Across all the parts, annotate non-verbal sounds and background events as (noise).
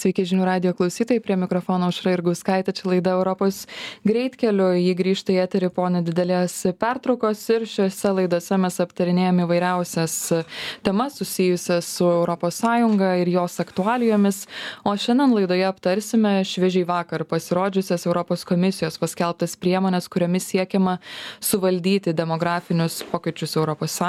Sveiki žinių radio klausytojai, prie mikrofono Užra ir Guskaitė, čia laida Europos greitkeliu. Jį grįžta į eterį po nedidelės pertraukos ir šiuose laidose mes aptarinėjame įvairiausias temas susijusias su ES ir jos aktualijomis. O šiandien laidoje aptarsime šviežiai vakar pasirodžiusias Europos komisijos paskelbtas priemonės, kuriomis siekiama suvaldyti demografinius pokyčius ES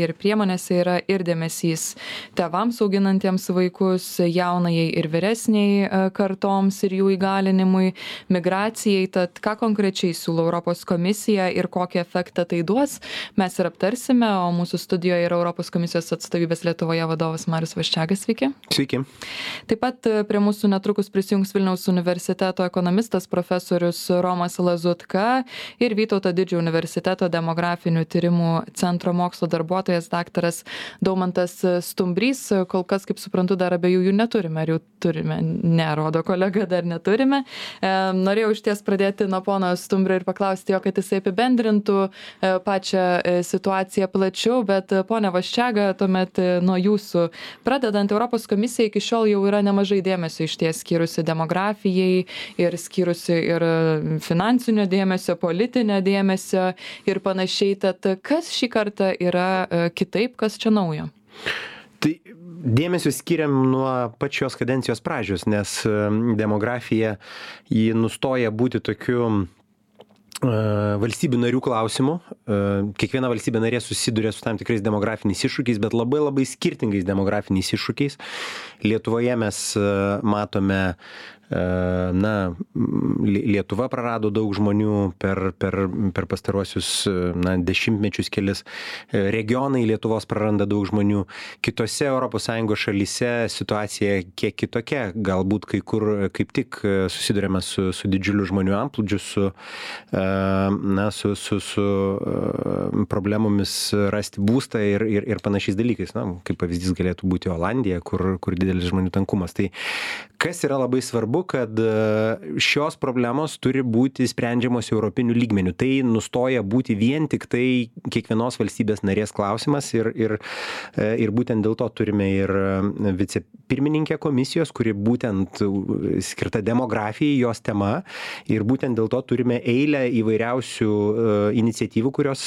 ir priemonėse yra ir dėmesys tėvams auginantiems vaikus jaunajai ir vyresniai e, kartoms ir jų įgalinimui migracijai. Tad ką konkrečiai siūlo europos komisija ir kokį efektą tai duos mes ir aptarsime o mūsų studijoje yra europos komisijos atstovybės lietuvoje vadovas marius vaščega. Sveiki. Sveiki. Taip pat e, prie mūsų netrukus prisijungs vilniaus universiteto ekonomistas profesorius romas lazutka ir vytauto didžiojo universiteto demografinių tyrimų centro mokslo darbuotojas daktaras daumantas stumbrys. Kol kas kaip suprantu dar abiejų jų neturime. Ar jau turime. Ne rodo kolega dar neturime. E, norėjau išties pradėti nuo pono stumbrio ir paklausti jo kad jisai apibendrintų e, pačią e, situaciją plačiau bet pone vaščega tuomet nuo jūsų. Pradedant europos komisija iki šiol jau yra nemažai dėmesio išties skyrusi demografijai ir skyrusi ir finansinio dėmesio politinio dėmesio ir panašiai. Tad kas šį kartą yra kitaip kas čia naujo? Tai dėmesio skiriam nuo pačios kadencijos pradžios nes demografija ji nustoja būti tokiu e, valstybių narių klausimų. E, kiekviena valstybė narė susiduria su tam tikrais demografiniais iššūkiais, bet labai labai skirtingais demografiniais iššūkiais. Lietuvoje mes e, matome na, Lietuva prarado daug žmonių per, per, per pastaruosius na, dešimtmečius kelis, regionai Lietuvos praranda daug žmonių, kitose ES šalyse situacija kiek kitokia, galbūt kai kur kaip tik susidurėme su, su didžiuliu žmonių amplūdžiu, su, na, su, su, su problemomis rasti būstą ir, ir, ir panašiais dalykais. Na, kaip pavyzdys galėtų būti Olandija, kur, kur didelis žmonių tankumas. Tai kas yra labai svarbu, kad e, šios problemos turi būti sprendžiamos europiniu lygmeniu. Tai nustoja būti vien tiktai kiekvienos valstybės narės klausimas ir ir e, ir būtent dėl to turime ir e, vicepirmininkę komisijos kuri būtent skirta demografijai jos tema. Ir būtent dėl to turime eilę įvairiausių iniciatyvų kurios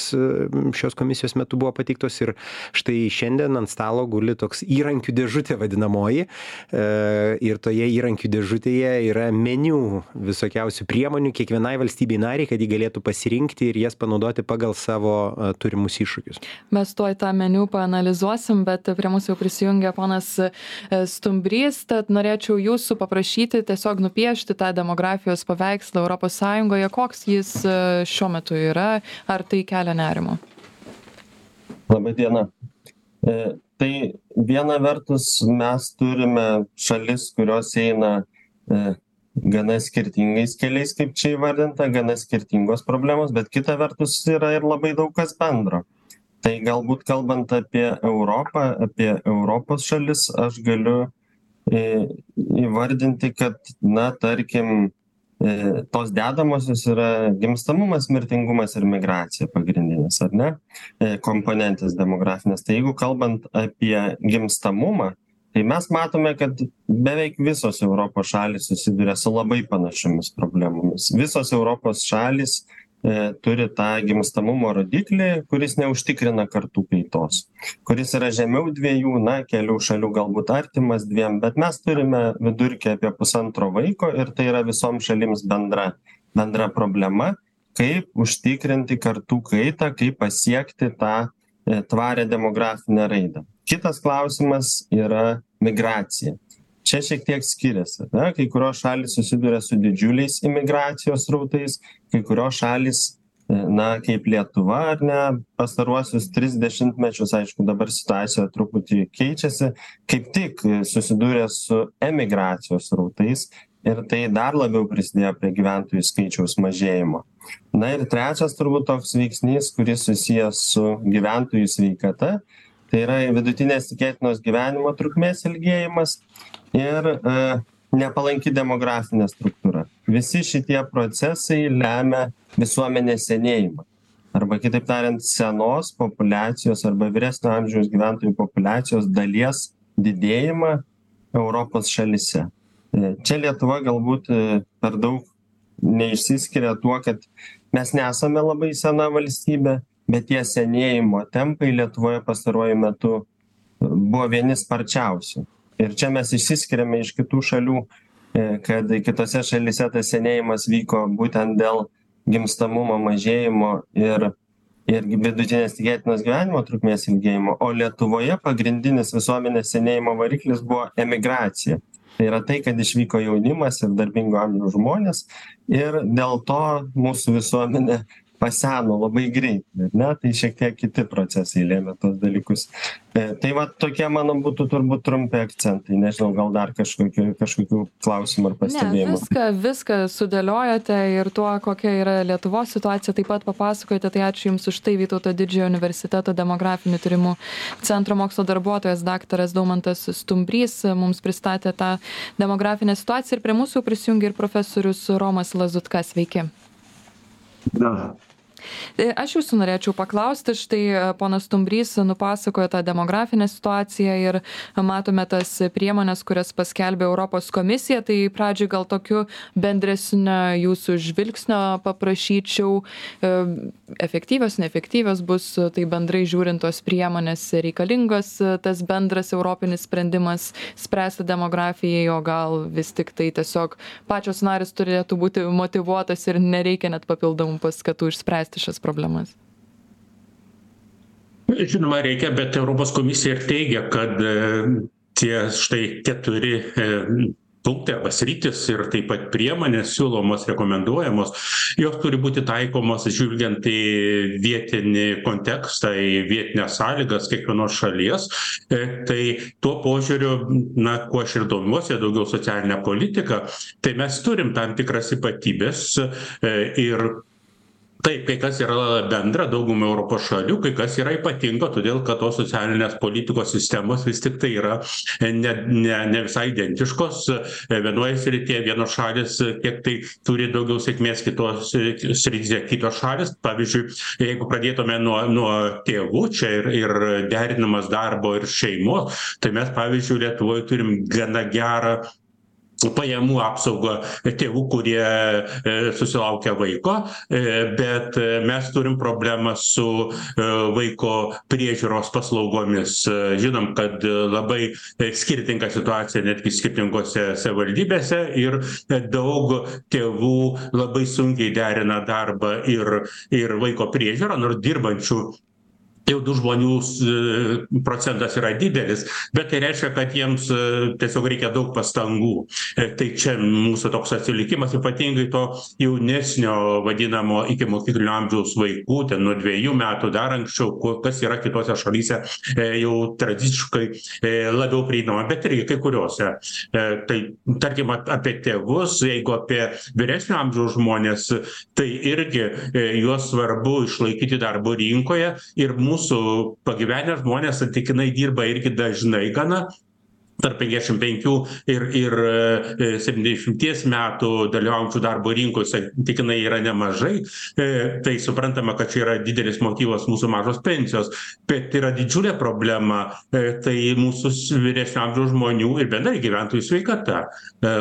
šios komisijos metu buvo pateiktos. Ir štai šiandien ant stalo guli toks įrankių dėžutė vadinamoji ir toje įrankių dėžutėje yra meniu visokiausių priemonių kiekvienai valstybei narei kad ji galėtų pasirinkti ir jas panaudoti pagal savo turimus iššūkius. Mes tuoj tą meniu paanalizuosim bet prie mūsų jau prisijungė ponas e, stumbrys tad norėčiau jūsų paprašyti tiesiog nupiešti tą demografijos paveikslą europos sąjungoje. Koks jis e, šiuo metu yra? Ar tai kelia nerimo laba diena e, tai viena vertus mes turime šalis kurios eina E, gana skirtingais keliais kaip čia įvardinta gana skirtingos problemos bet kita vertus yra ir labai daug kas bendro. Tai galbūt kalbant apie europą apie europos šalis aš galiu į įvardinti kad na tarkim e, tos dedamosios yra gimstamumas mirtingumas ir migracija pagrindinės ar ne? E, komponentės demografinės. Tai jeigu kalbant apie gimstamumą tai mes matome kad beveik visos europos šalys susiduria su labai panašiomis problemomis. Visos europos šalys e, turi tą gimstamumo rodiklį kuris neužtikrina kartų kaitos kuris yra žemiau dviejų na kelių šalių galbūt artimas dviem bet mes turime vidurkį apie pusantro vaiko ir tai yra visoms šalims bendra bendra problema kaip užtikrinti kartų kaitą kaip pasiekti tą e, tvarią demografinę raidą. Kitas klausimas yra migracija. Čia šiek tiek skiriasi ne? Kai kurios šalys susiduria su didžiuliais imigracijos srautais kai kurios šalys na kaip lietuva ar ne pastaruosius tris dešimtmečius aišku dabar situacija truputį keičiasi kaip tik susidūrė su emigracijos srautais ir tai dar labiau prisidėjo prie gyventojų skaičiaus mažėjimo. Na ir trečias turbūt toks veiksnys kuris susijęs su gyventojų sveikata tai yra vidutinės tikėtinos gyvenimo trukmės ilgėjimas ir e, nepalanki demografinė struktūra visi šitie procesai lemia visuomenės senėjimą arba kitaip tariant senos populiacijos arba vyresnio amžiaus gyventojų populiacijos dalies didėjimą europos šalyse Čia Lietuva galbūt per daug neišsiskiria tuo, kad mes nesame labai sena valstybė, bet tie senėjimo tempai Lietuvoje pastaruoju metu buvo vieni sparčiausių. Ir čia mes išsiskiriame iš kitų šalių, kad kitose šalise tas senėjimas vyko būtent dėl gimstamumo mažėjimo ir ir vidutinės tikėtinos gyvenimo trukmės ilgėjimo. O lietuvoje pagrindinis visuomenės senėjimo variklis buvo emigracija. Tai yra tai kad išvyko jaunimas ir darbingo amžiaus žmonės ir dėl to mūsų visuomenė paseno labai greitai ar ne? Tai šiek tiek kiti procesai lėmė tuos dalykus. E, tai va tokie mano būtų turbūt trumpi akcentai. Nežinau gal dar kažkokių kažkokių klausimų ar pastebėjimų? Ne viską viską sudėliojote ir tuo kokia yra lietuvos situacija taip pat papasakojote tai ačiū jums už tai vytauto didžiojo universiteto demografinių tyrimų centro mokslo darbuotojas daktaras daumantas stumbrys mums pristatė tą demografinę situaciją ir prie mūsų prisijungė ir profesorius romas lazutka. Sveiki. Da, E, aš jūsų norėčiau paklausti, štai e, ponas Tumbrys nupasakojo tą demografinę situaciją ir matome tas priemonės, kurias paskelbė Europos komisija, tai pradžiai gal tokiu bendresnio jūsų žvilgsnio paprašyčiau, e, efektyvios, neefektyvios bus, tai bendrai žiūrint tos priemonės reikalingos, tas bendras europinis sprendimas spręsti demografijai, o gal vis tik tai tiesiog pačios narės turėtų būti motivuotas ir nereikia net papildomų paskatų išspręsti spręsti šias problemas? Žinoma, reikia, bet Europos komisija ir teigia, kad e, tie štai keturi e, punktai arba sritis ir taip pat priemonės siūlomos rekomenduojamos jos turi būti taikomos žvelgiant į vietinį kontekstą į vietines sąlygas kiekvienos šalies e, tai tuo požiūriu na kuo aš ir domiuosi daugiau socialine politika tai mes turim tam tikras ypatybes ir taip kai kas yra bendra daugumai europos šalių kai kas yra ypatinga todėl kad tos socialinės politikos sistemos vis tiktai yra ne ne ne visai identiškos. Vienoj srityje vienos šalys kiek tai turi daugiau sėkmės kitos srityse kitos šalys pavyzdžiui jeigu pradėtume nuo nuo tėvų čia ir ir derinimas darbo ir šeimos tai mes pavyzdžiui lietuvoj turim gana gerą pajamų apsaugą tėvų kurie e, susilaukia vaiko e, bet mes turim problemą su e, vaiko priežiūros paslaugomis. Žinom kad labai skirtinga situacija netgi skirtingose savivaldybėse ir daug tėvų labai sunkiai derina darbą ir ir vaiko priežiūrą nors dirbančių jaunų žmonių s procentas yra didelis bet tai reiškia kad jiems tiesiog reikia daug pastangų. Tai čia mūsų toks atsilikimas ypatingai to jaunesnio vadinamo ikimokyklinio amžiaus vaikų ten nuo dvejų metų dar anksčiau ko kas yra kitose šalyse jau tradiciškai labiau prieinama bet irgi kai kuriose tai tarkim apie tėvus jeigu apie vyresnio amžiaus žmones tai irgi juos svarbu išlaikyti darbo rinkoje ir mūsų pagyvenę žmonės santykinai dirba irgi dažnai gana tarp penkiasdešim penkių ir ir septyniasdešimties metų dalyvaujančių darbo rinkoj santykinai yra nemažai. Tai suprantama kad čia yra didelis motyvas mūsų mažos pensijos bet yra didžiulė problema tai mūsų vyresnio amžiaus žmonių ir bendrai gyventojų sveikata.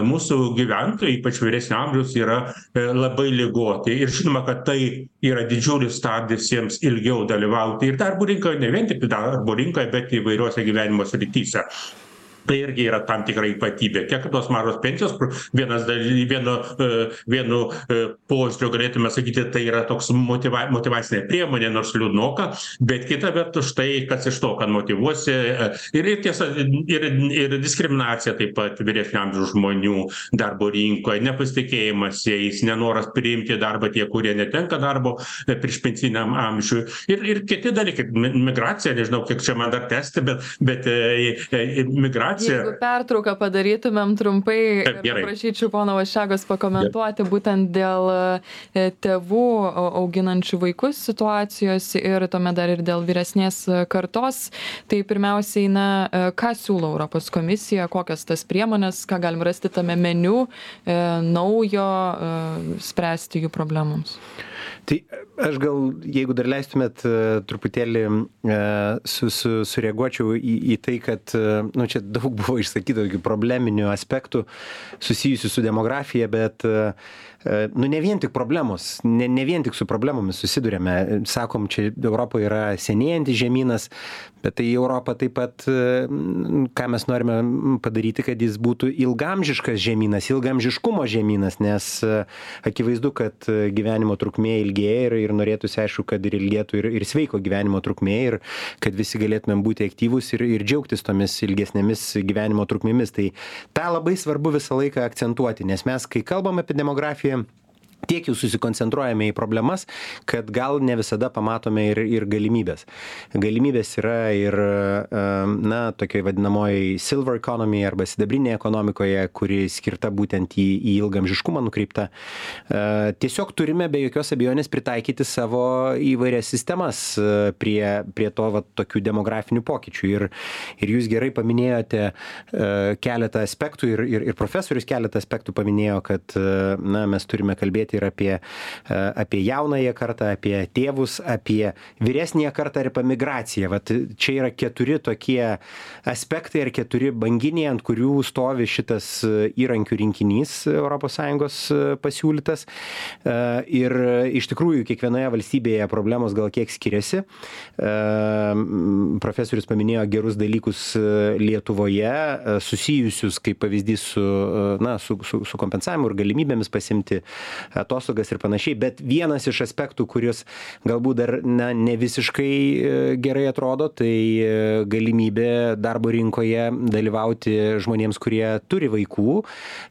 Mūsų gyventojai ypač vyresnio amžiaus yra labai ligoti ir žinoma kad tai yra didžiulis stabdis jiems ilgiau dalyvauti ir darbo rinkoj ne vien tik darbo rinkoje bet įvairiose gyvenimo srityse tai irgi yra tam tikra ypatybė. Tiek tos mažos pensijos kur vienas daly vienu vienu požiūriu galėtume sakyti tai yra toks motyva motyvacinė priemonė nors liūdnoka bet kita vertus štai kas iš to kad motyvuosi ir ir tiesa ir ir diskriminacija taip pat vyresnio amžiaus žmonių darbo rinkoj nepasitikėjimas jais nenoras priimti į darbą tie kurie netenka darbo priešpensiniam amžiuj ir ir kiti dalykai mi migracija nežinau kiek čia man dar tęsti bet bet migracija Jeigu pertrauką padarytumėm trumpai ir paprašyčiau pono Vaščiagos pakomentuoti būtent dėl tėvų auginančių vaikus situacijos ir tuomet dar ir dėl vyresnės kartos. Tai pirmiausiai, na, ką siūlo Europos komisija, kokias tas priemonės, ką galim rasti tame meniu naujo spręsti jų problemams. Tai aš gal jeigu dar leistumėt e, truputėlį e, su, su, sureaguočiau į, į tai, kad nu, čia daug (laughs) buvo išsakyta tokių probleminių aspektų susijusių su demografija, bet nu, ne vien tik problemos, ne, ne vien tik su problemomis susidurėme. Sakom, čia Europoje yra senėjantis žemynas, bet tai Europa taip pat, ką mes norime padaryti, kad jis būtų ilgamžiškas žemynas, ilgamžiškumo žemynas, nes akivaizdu, kad gyvenimo trukmė ilgėja ir, ir norėtųsi, aišku, kad ir ilgėtų ir, ir sveiko gyvenimo trukmė ir kad visi galėtumėm būti aktyvūs ir, ir džiaugtis tomis ilgesnėmis gyvenimo trukmėmis. Tai tą labai svarbu visą laiką akcentuoti, nes mes, kai kalbam apie demografiją, Всем пока. Tiek jau susikoncentruojame į problemas, kad gal ne visada pamatome ir, ir galimybės. Galimybės yra ir, na, tokiai vadinamoji silver economy arba sidabrinė ekonomikoje, kuri skirta būtent į, į ilgamžiškumą nukreipta. Tiesiog turime be jokios abejonės pritaikyti savo įvairias sistemas prie, prie to va, tokių demografinių pokyčių. Ir, ir jūs gerai paminėjote keletą aspektų ir, ir, ir profesorius keletą aspektų paminėjo, kad na, mes turime kalbėti ir apie, e, apie jaunąją kartą, apie tėvus, apie vyresnąją kartą ir apie migraciją. Vat čia yra keturi tokie aspektai ir keturi banginiai, ant kurių stovi šitas e, įrankių rinkinys ES e, pasiūlytas. Ir iš tikrųjų kiekvienoje valstybėje problemos gal kiek skiriasi. Profesorius paminėjo gerus dalykus Lietuvoje, susijusius kaip pavyzdys su, na, su, su, su kompensavimu ir galimybėmis pasimti atostogas ir panašiai, bet vienas iš aspektų, kuris galbūt dar na, ne visiškai e, gerai atrodo, tai e, galimybė darbo rinkoje dalyvauti žmonėms, kurie turi vaikų.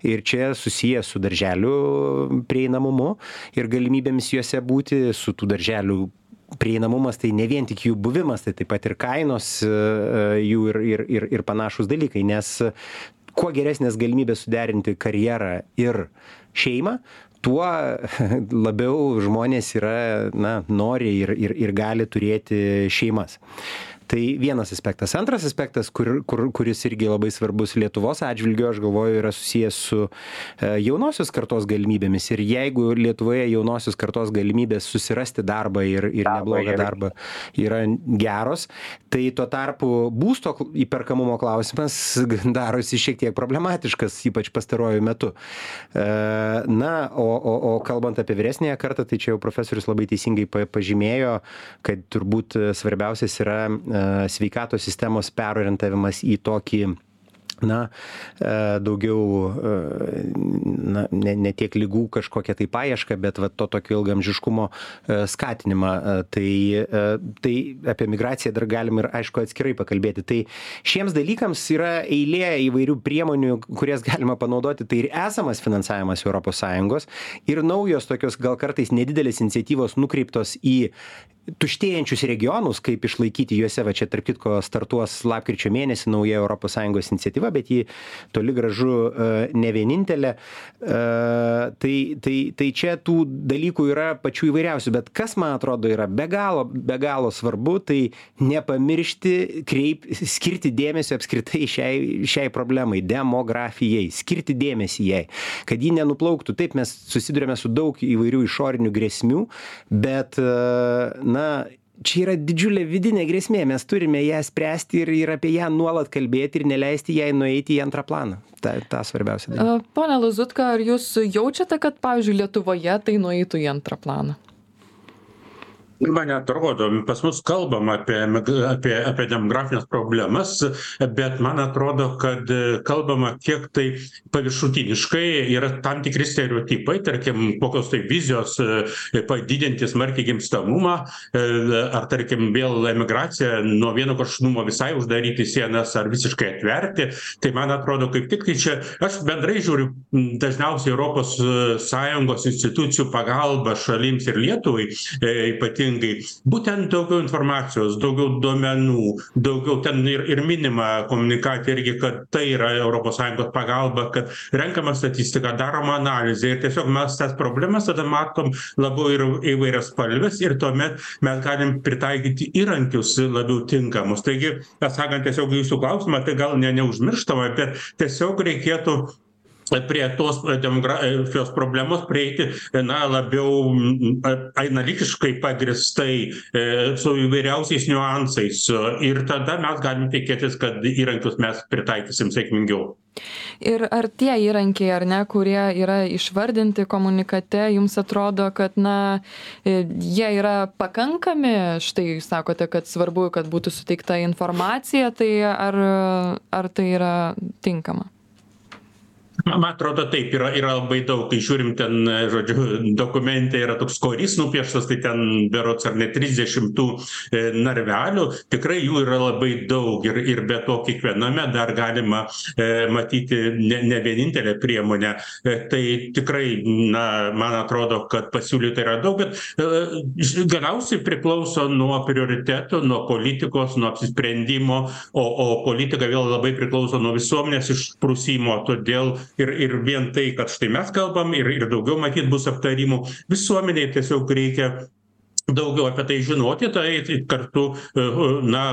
Ir čia susijęs su darželiu prieinamumu ir galimybėmis juose būti, su tų darželių prieinamumas tai ne vien tik jų buvimas, tai taip pat ir kainos e, jų ir, ir, ir, ir panašus dalykai, nes kuo geresnės galimybės suderinti karjerą ir šeimą, tuo (laughs) labiau žmonės yra na nori ir ir ir gali turėti šeimas tai vienas aspektas. Antras aspektas kur kur kuris irgi labai svarbus lietuvos atžvilgiu aš galvoju yra susijęs su e, jaunosios kartos galimybėmis. Ir jeigu lietuvoje jaunosios kartos galimybės susirasti darbą ir ir neblogą darbą yra geros tai tuo tarpu būsto įperkamumo klausimas (laughs) darosi šiek tiek problematiškas ypač pastaruoju metu. E, na o o o kalbant apie vyresniąją kartą tai čia jau profesorius labai teisingai pa pažymėjo kad turbūt svarbiausias yra sveikatos sistemos perorientavimas į tokį na, e, daugiau, e, na, ne, ne tiek lygų kažkokią tai paiešką, bet va, to tokio ilgamžiškumo e, skatinimą. Tai, tai apie migraciją dar galim ir, aišku, atskirai pakalbėti. Tai šiems dalykams yra eilė įvairių priemonių, kurias galima panaudoti. Tai ir esamas finansavimas ES ir naujos tokios gal kartais nedidelės iniciatyvos nukreiptos į tuštėjančius regionus, kaip išlaikyti juose, va čia tarp kitko startuos lapkričio mėnesį nauja ES iniciatyva iniciatyva, bet ji toli gražu e, ne vienintelė. E, tai, tai, tai čia tų dalykų yra pačių įvairiausių, bet kas man atrodo yra be galo, be galo svarbu, tai nepamiršti, kreip, skirti dėmesio apskritai šiai, šiai problemai, demografijai, skirti dėmesį jai, kad ji nenuplauktų. Taip mes susidurėme su daug įvairių išorinių grėsmių, bet, e, na, čia yra didžiulė vidinė grėsmė mes turime ją spręsti ir ir apie ją nuolat kalbėti ir neleisti jai nueiti į antrą planą. Tą tą svarbiausia pone lazutka ar jūs jaučiate kad pavyzdžiui lietuvoje tai nueitų į antrą planą man neatrodo pas mus kalbama apie apie apie demografines problemas bet man atrodo kad kalbama kiek tai paviršutiniškai yra tam tikri stereotipai tarkim kokios tai vizijos padidinti smarkiai gimstamumą ar tarkim vėl emigracija nuo vieno kraštutinumo visai uždaryti sienas ar visiškai atverti. Tai man atrodo kaip tik tai čia aš bendrai žiūriu dažniausiai europos sąjungos institucijų pagalba šalims ir lietuvai ypatingai ypatingai būtent daugiau informacijos daugiau duomenų daugiau ten ir ir minima komunikate irgi kad tai yra europos sąjungos pagalba kad renkama statistika daroma analizė ir tiesiog mes tas problemas tada matom labiau ir įvairiaspalves ir tuomet mes galim pritaikyti įrankius labiau tinkamus. Taigi atsakant tiesiog į jūsų klausimą tai gal ne neužmirštama bet tiesiog reikėtų prie tos demografijos problemos prieiti na labiau analitiškai pagrįstai su įvairiausiais niuansais. Ir tada mes galim tikėtis kad įrankius mes pritaikysim sėkmingiau. Ir ar tie įrankiai ar ne kurie yra išvardinti komunikate jums atrodo kad na jie yra pakankami? Štai jūs sakote kad svarbu kad būtų suteikta informacija tai ar ar tai yra tinkama man atrodo taip yra yra labai daug. Kai žiūrim ten žodžiu dokumente yra toks korys nupieštas tai ten berods ar ne trisdešim tų narvelių tikrai jų yra labai daug. Ir ir be to kiekviename dar galima matyti ne ne vienintelę priemonę. Tai tikrai na man atrodo kad pasiūlyta yra daug bet galiausiai priklauso nuo prioritetų nuo politikos nuo apsisprendimo o o politika vėl labai priklauso nuo visuomenės išprusimo. Todėl ir ir vien tai kad štai mes kalbam ir ir daugiau matyt bus aptarimų visuomenei tiesiog reikia daugiau apie tai žinoti tai kartu na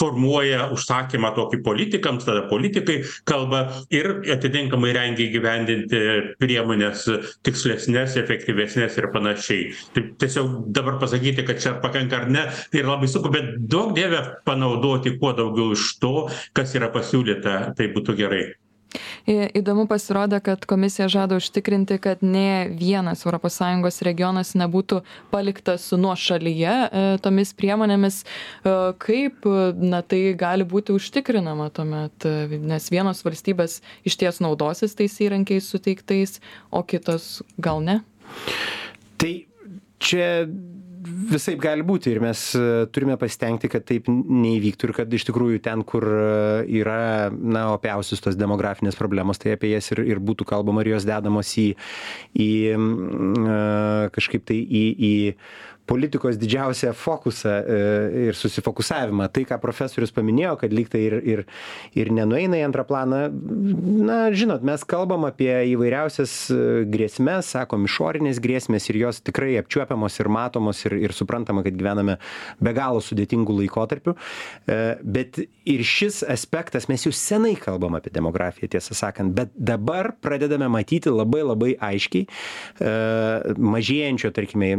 formuoja užsakymą tokį politikams tada politikai kalba ir atitinkamai rengia įgyvendinti priemones tikslesnes efektyvesnes ir panašiai. Tai tiesiog dabar pasakyti kad čia pakanka ar ne tai yra labai sunku bet duok dieve panaudoti kuo daugiau iš to kas yra pasiūlyta tai būtų gerai įdomu pasirodė kad komisija žada užtikrinti kad nė vienas europos sąjungos regionas nebūtų paliktas nuošalyje tomis priemonėmis. Kaip na tai gali būti užtikrinama tuomet? Nes vienos valstybės išties naudosis tais įrankiais suteiktais o kitos gal ne? Tai čia visaip gali būti ir mes turime pasistengti kad taip neįvyktų ir kad iš tikrųjų ten kur yra na opiausios tos demografinės problemos tai apie jas ir ir būtų kalbama ir jos dedamos į į kažkaip tai į į politikos didžiausią fokusą ir susifokusavimą. Tai ką profesorius paminėjo kad lyg tai ir ir ir nenueina į antrą planą na žinot mes kalbam apie įvairiausias grėsmes sakom išorinės grėsmės ir jos tikrai apčiuopiamos ir matomos ir ir suprantama kad gyvename be galo sudėtingu laikotarpiu bet ir šis aspektas mes jau senai kalbam apie demografiją tiesą sakant bet dabar pradedame matyti labai labai aiškiai mažėjančio tarkime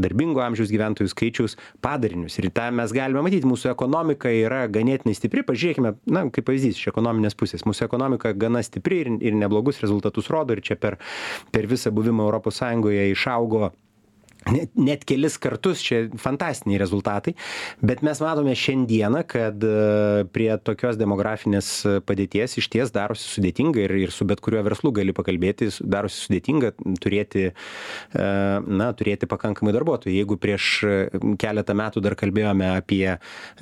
darbingo amžiaus gyventojų skaičiaus padarinius. Ir tą mes galime matyti. Mūsų ekonomika yra ganėtinai stipri. Pažiūrėkime na kaip pavyzdys iš ekonominės pusės. Mūsų ekonomika gana stipri ir ir neblogus rezultatus rodo. Ir čia per per visą buvimą europos sąjungoje išaugo net net kelis kartus čia fantastiniai rezultatai bet mes matome šiandieną kad prie tokios demografinės padėties išties darosi sudėtinga ir ir su bet kuriuo verslu gali pakalbėti darosi sudėtinga turėti na turėti pakankamai darbuotojų. Jeigu prieš keletą metų dar kalbėjome apie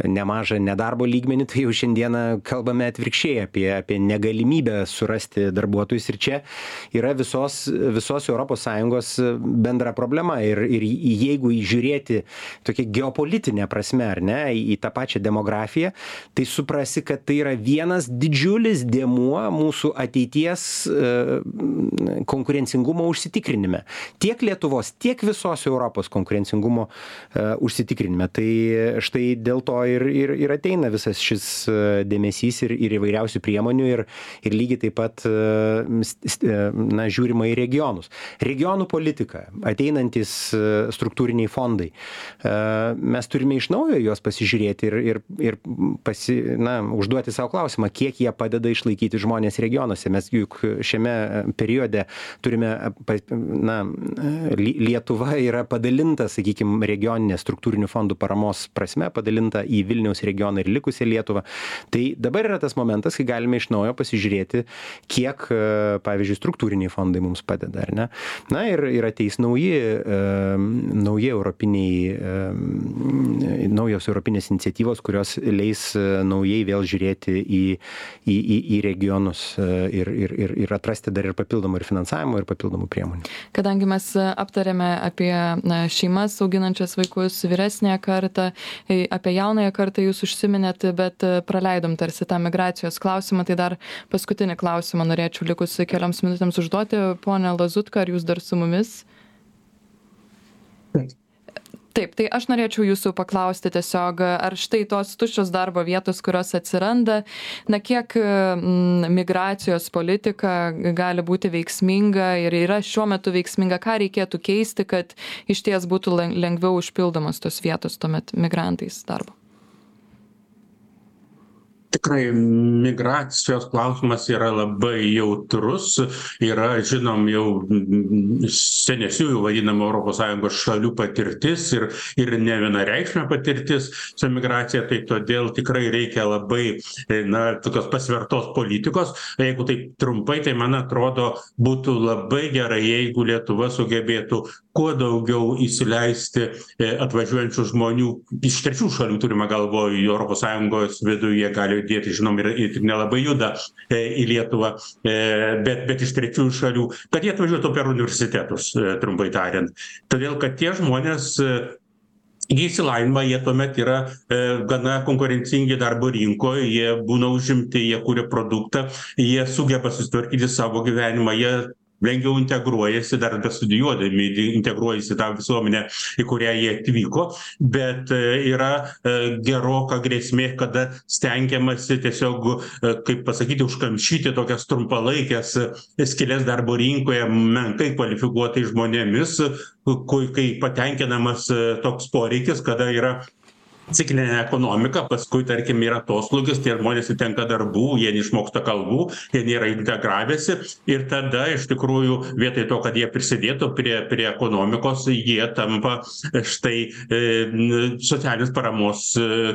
nemažą nedarbo lygmenį tai jau šiandieną kalbame atvirkščiai apie apie negalimybę surasti darbuotojus. Ir čia yra visos visos europos sąjungos bendra problema. Ir ir jeigu žiūrėti tokia geopolitine prasme ar ne į tą pačią demografiją tai suprasi kad tai yra vienas didžiulis dėmuo mūsų ateities konkurencingumo užsitikrinime. Tiek lietuvos tiek visos europos konkurencingumo užsitikrinime. Tai štai dėl to ir ir ir ateina visas šis dėmesys ir ir įvairiausių priemonių ir ir lygiai taip pat na žiūrima į regionus. Regionų politika. Ateinantys struktūriniai fondai. Mes turime iš naujo juos pasižiūrėti ir, ir, ir pasi, na, užduoti savo klausimą, kiek jie padeda išlaikyti žmonės regionuose. Mes juk šiame periode turime, na, Lietuva yra padalinta, sakykime, regioninė struktūrinių fondų paramos prasme, padalinta į Vilniaus regioną ir likusią Lietuvą. Tai dabar yra tas momentas, kai galime iš naujo pasižiūrėti, kiek, pavyzdžiui, struktūriniai fondai mums padeda, ar ne. Na ir, ir ateis nauji nauji europiniai, naujos europinės iniciatyvos, kurios leis naujai vėl žiūrėti į, į, į, į regionus ir, ir, ir, ir atrasti dar ir papildomų ir finansavimo, ir papildomų priemonių. Kadangi mes aptarėme apie na, šeimas auginančias vaikus, vyresnėje kartą, apie jaunąją kartą jūs užsiminėt, bet praleidom tarsi tą migracijos klausimą, tai dar paskutinį klausimą norėčiau likus kelioms minutėms užduoti. Pone Lazutka, ar jūs dar su mumis? Taip tai aš norėčiau jūsų paklausti tiesiog ar štai tos tuščios darbo vietos kurios atsiranda na kiek m migracijos politika gali būti veiksminga ir yra šiuo metu veiksminga ką reikėtų keisti kad išties būtų lengviau užpildomos tos vietos tuomet migrantais darbo tikrai migracijos klausimas yra labai jautrus. Yra žinom jau senesniųjų vadinamų europos sąjungos šalių patirtis ir ir nevienareikšmė patirtis su migracija tai todėl tikrai reikia labai na tokios pasvertos politikos. Jeigu taip trumpai tai man atrodo būtų labai gerai jeigu lietuva sugebėtų kuo daugiau įsileisti atvažiuojančių žmonių iš trečių šalių turima galvoj europos sąjungos vidų jie gali judėti žinom ir ir nelabai juda į lietuvą bet bet iš trečiųjų šalių kad jie atvažiuotų per universitetus trumpai tariant. Todėl kad tie žmonės įgiję išsilavinimą jie tuomet yra gana konkurencingi darbo rinkoj jie būna užimti jie kuria produktą jie sugeba susitvarkyti savo gyvenimą jie lengviau integruojasi dar bestudijuodami integruojasi į tą visuomenę į kurią jie atvyko bet yra geroka grėsmė kada stengiamasi tiesiog kaip pasakyti užkamšyti tokias trumpalaikes skyles darbo rinkoje menkai kvalifikuotais žmonėmis ku kai patenkinamas toks poreikis kada yra ciklinė ekonomika paskui tarkim yra atoslūgis tie žmonės netenka darbų jie neišmoksta kalbų jie nėra integravęsi ir tada iš tikrųjų vietoj to kad jie prisidėtų prie prie ekonomikos jie tampa štai socialinės paramos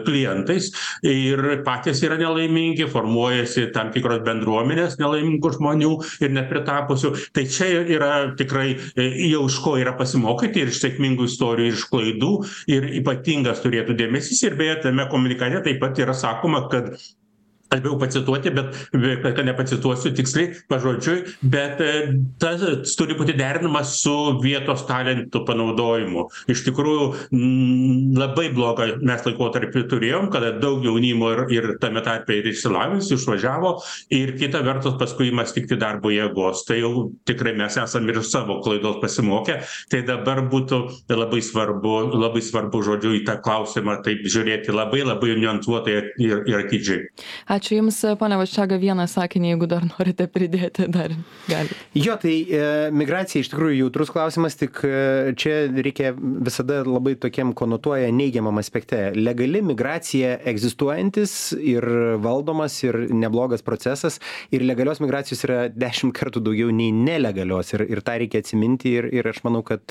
klientais ir patys yra nelaimingi formuojasi tam tikros bendruomenės nelaimingų žmonių ir nepritapusių. Tai čia yra tikrai jau iš ko yra pasimokyti ir iš sėkmingų istorijų ir iš klaidų ir ypatingas turėtų dėmesys dėmesys ir beje tame komunikate taip pat yra sakoma kad aš bijau pacituoti bet bet kad nepacituosiu tiksliai pažodžiui bet tas turi būti derinamas su vietos talentų panaudojimu. Iš tikrųjų labai blogą mes laikotarpį turėjom kada daug jaunimo ir ir tame tarpe ir išsilavinusių išvažiavo ir kita vertus paskui ima stigti darbo jėgos. Tai jau tikrai mes esam ir iš savo klaidos pasimokę. Tai dabar būtų labai svarbu labai svarbu žodžiu į tą klausimą taip žiūrėti labai labai niuansuotai ir ir atidžiai ačiū jums pone vaščega vieną sakinį jeigu dar norite pridėti dar galit. Jo tai migracija iš tikrųjų jautrus klausimas tik čia reikia visada labai tokiam konotuoja neigiamam aspekte. Legali migracija egzistuojantis ir valdomas ir neblogas procesas ir legalios migracijos yra dešim kartų daugiau nei nelegalios ir ir tą reikia atsiminti ir ir aš manau kad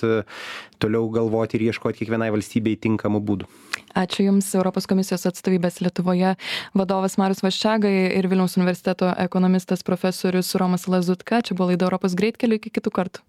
toliau galvoti ir ieškot kiekvienai valstybei tinkamų būdų ačiū jums europos komisijos atstovybės lietuvoje vadovas marius vaščega ir vilniaus universiteto ekonomistas profesorius romas lazutka. Čia buvo laida europos greitkeliu iki kitų kartų